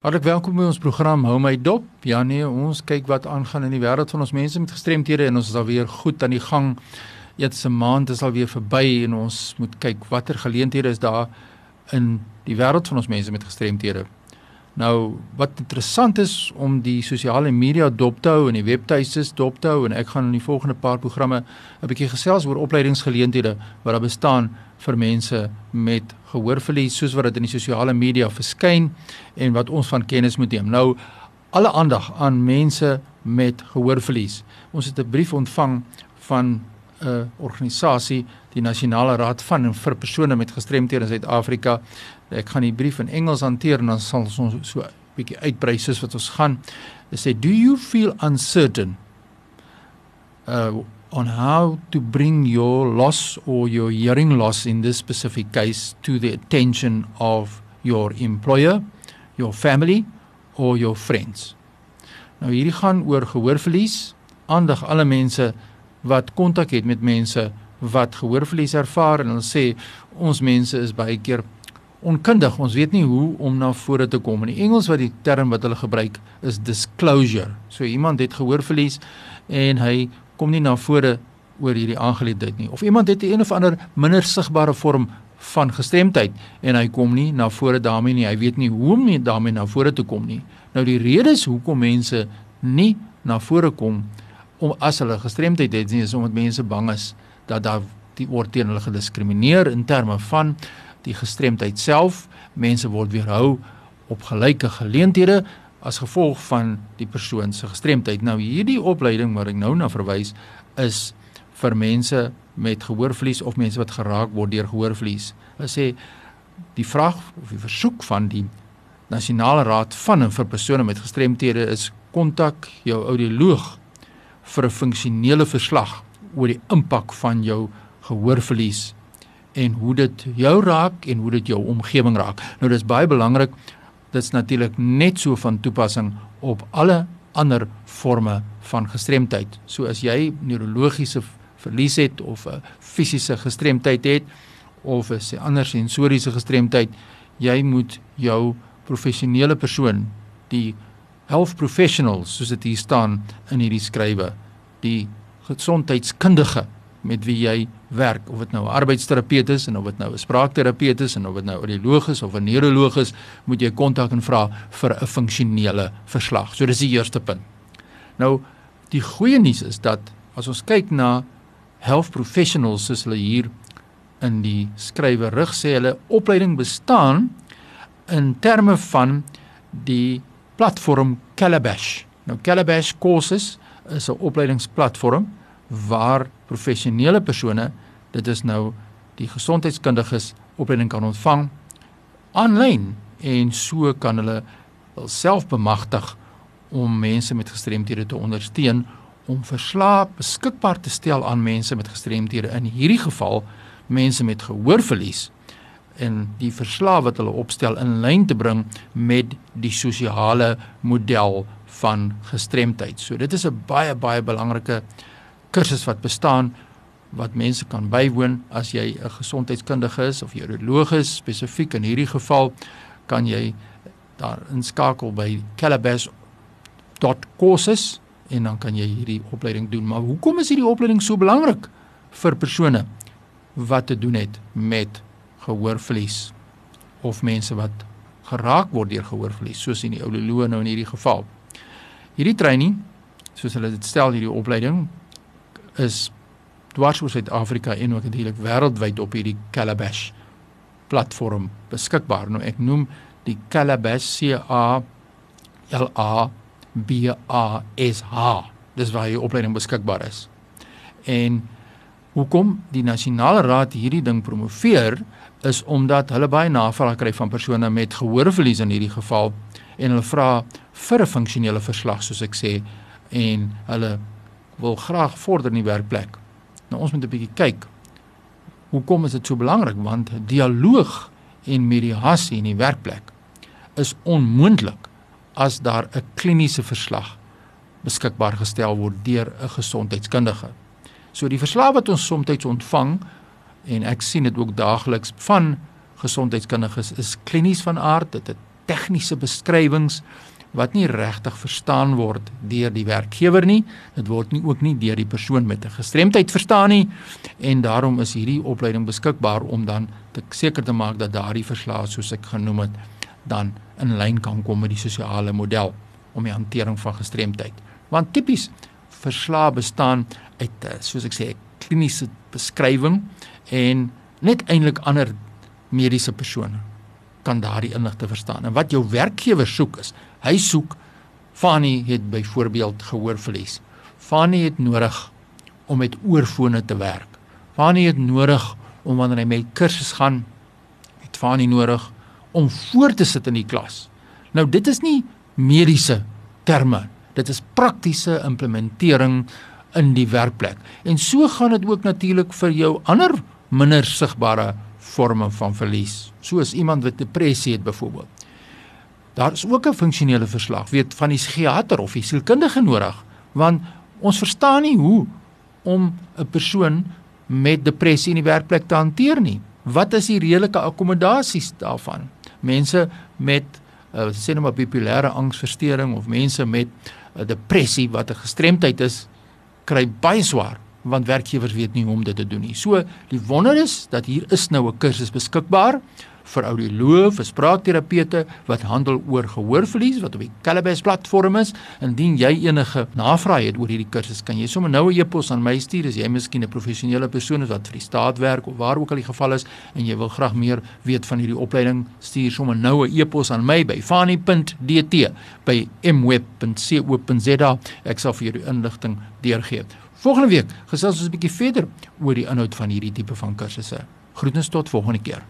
Hartlik welkom by ons program Hou my dop. Ja nee, ons kyk wat aangaan in die wêreld van ons mense met gestremthede en ons is al weer goed aan die gang. Eers 'n maand is al weer verby en ons moet kyk watter geleenthede is daar in die wêreld van ons mense met gestremthede. Nou, wat interessant is om die sosiale media dop te hou en die webtuistes dop te hou en ek gaan in die volgende paar programme 'n bietjie gesels oor opleidingsgeleenthede wat daar bestaan vir mense met gehoorverlies soos wat dit in die sosiale media verskyn en wat ons van kennis moet neem. Nou alle aandag aan mense met gehoorverlies. Ons het 'n brief ontvang van 'n organisasie, die Nasionale Raad van en vir persone met gestremthede in Suid-Afrika. Ek gaan die brief in Engels hanteer en dan sal ons so 'n bietjie uitbrei soos wat ons gaan. Hulle sê, "Do you feel uncertain?" Uh on how to bring your loss or your hearing loss in this specific case to the attention of your employer, your family or your friends. Nou hierdie gaan oor gehoorverlies, aandag alle mense wat kontak het met mense wat gehoorverlies ervaar en hulle sê ons mense is baie keer onkundig. Ons weet nie hoe om na vore te kom. In die Engels wat die term wat hulle gebruik is disclosure. So iemand het gehoorverlies en hy kom nie na vore oor hierdie aangeleentheid nie. Of iemand het 'n een of ander minder sigbare vorm van gestremdheid en hy kom nie na vore daarmee nie. Hy weet nie hoe om daarmee na vore te kom nie. Nou die redes hoekom mense nie na vore kom om as hulle gestremdheid het nie is omdat mense bang is dat daar die word teen hulle gediskrimineer in terme van die gestremdheid self. Mense word weerhou op gelyke geleenthede as gevolg van die persoon se gestremdheid. Nou hierdie opleiding wat ek nou na verwys is vir mense met gehoorverlies of mense wat geraak word deur gehoorverlies. Hulle sê die vraag of die versoek van die Nasionale Raad van en vir persone met gestremthede is kontak jou audioloog vir 'n funksionele verslag oor die impak van jou gehoorverlies en hoe dit jou raak en hoe dit jou omgewing raak. Nou dis baie belangrik dit's natuurlik net so van toepassing op alle ander forme van gestremdheid. So as jy neurologiese verlies het of 'n fisiese gestremdheid het of 'n ander sensoriese gestremdheid, jy moet jou professionele persoon, die health professionals soos dit hier staan in hierdie skrywe, die gesondheidskundige met wie jy werk of dit nou 'n arbeidsterapeut is en of dit nou 'n spraakterapeut is en of dit nou 'n audioloog is of 'n neuroloog is, moet jy kontak en vra vir 'n funksionele verslag. So dis die eerste punt. Nou die goeie nuus is dat as ons kyk na health professionals soos hulle hier in die skrywe rig sê hulle opleiding bestaan in terme van die platform Calabash. Nou Calabash Courses is 'n opleidingsplatform waar professionele persone, dit is nou die gesondheidskundiges opleiding kan ontvang aanlyn en so kan hulle self bemagtig om mense met gestremthede te ondersteun om verslae beskikbaar te stel aan mense met gestremthede in hierdie geval mense met gehoorverlies en die verslae wat hulle opstel in lyn te bring met die sosiale model van gestremdheid. So dit is 'n baie baie belangrike kursus wat bestaan wat mense kan bywoon as jy 'n gesondheidskundige is of jy uroloog is spesifiek in hierdie geval kan jy daar inskakel by calabash.courses en dan kan jy hierdie opleiding doen. Maar hoekom is hierdie opleiding so belangrik vir persone wat te doen het met gehoorverlies of mense wat geraak word deur gehoorverlies soos in die ouloloë nou in hierdie geval. Hierdie training, soos hulle dit stel hierdie opleiding is dwars oor Suid-Afrika en ook natuurlik wêreldwyd op hierdie Calabash platform beskikbaar. Nou ek noem die Calabash C A L A B A S H. Dis waar hierdie opleiding beskikbaar is. En hoekom die nasionale raad hierdie ding promoveer is omdat hulle baie navraag kry van persone met gehoorverlies in hierdie geval en hulle vra vir 'n funksionele verslag soos ek sê en hulle wil graag vorder in die werkplek. Nou ons moet 'n bietjie kyk. Hoekom is dit so belangrik? Want dialoog en mediasie in die werkplek is onmoontlik as daar 'n kliniese verslag beskikbaar gestel word deur 'n gesondheidskundige. So die verslae wat ons soms ontvang en ek sien dit ook daagliks van gesondheidskundiges is klinies van aard, dit het tegniese beskrywings wat nie regtig verstaan word deur die werkgewer nie. Dit word nie ook nie deur die persoon met 'n gestremdheid verstaan nie en daarom is hierdie opleiding beskikbaar om dan te seker te maak dat daardie verslae soos ek genoem het dan in lyn kan kom met die sosiale model om die hantering van gestremdheid. Want tipies verslae bestaan uit eh, soos ek sê 'n kliniese beskrywing en net eintlik ander mediese persone kan daardie inligting verstaan. En wat jou werkgewer soek is, hy soek Fanny het byvoorbeeld gehoorverlies. Fanny het nodig om met oorfone te werk. Fanny het nodig om wanneer hy met kursus gaan, het Fanny nodig om voor te sit in die klas. Nou dit is nie mediese terme. Dit is praktiese implementering in die werkplek. En so gaan dit ook natuurlik vir jou ander minder sigbare forme van verlies, soos iemand wat depressie het byvoorbeeld. Daar is ook 'n funksionele verslag, weet van die psigiater of die sielkundige nodig, want ons verstaan nie hoe om 'n persoon met depressie in die werkplek te hanteer nie. Wat is die redelike akkommodasies daarvan? Mense met uh, sê nou maar bipolêre angsversteuring of mense met uh, depressie wat 'n gestremdheid is, kry baie swaar want werkgewers weet nie hoe om dit te doen nie. So die wonder is dat hier is nou 'n kursus beskikbaar vir audioloë, vir spraakterapeute wat handel oor gehoorverlies wat op die Calabash platform is. Indien jy enige navrae het oor hierdie kursus, kan jy sommer nou 'n e-pos aan my stuur as jy miskien 'n professionele persoon is wat vir die staat werk of waar ook al die geval is en jy wil graag meer weet van hierdie opleiding, stuur sommer nou 'n e-pos aan my by fani.dt by mweb.co.za. Ek sal vir jou die inligting deurgee. Volgende week gesels ons 'n bietjie verder oor die inhoud van hierdie tipe van kursusse. Groetens tot volgende keer.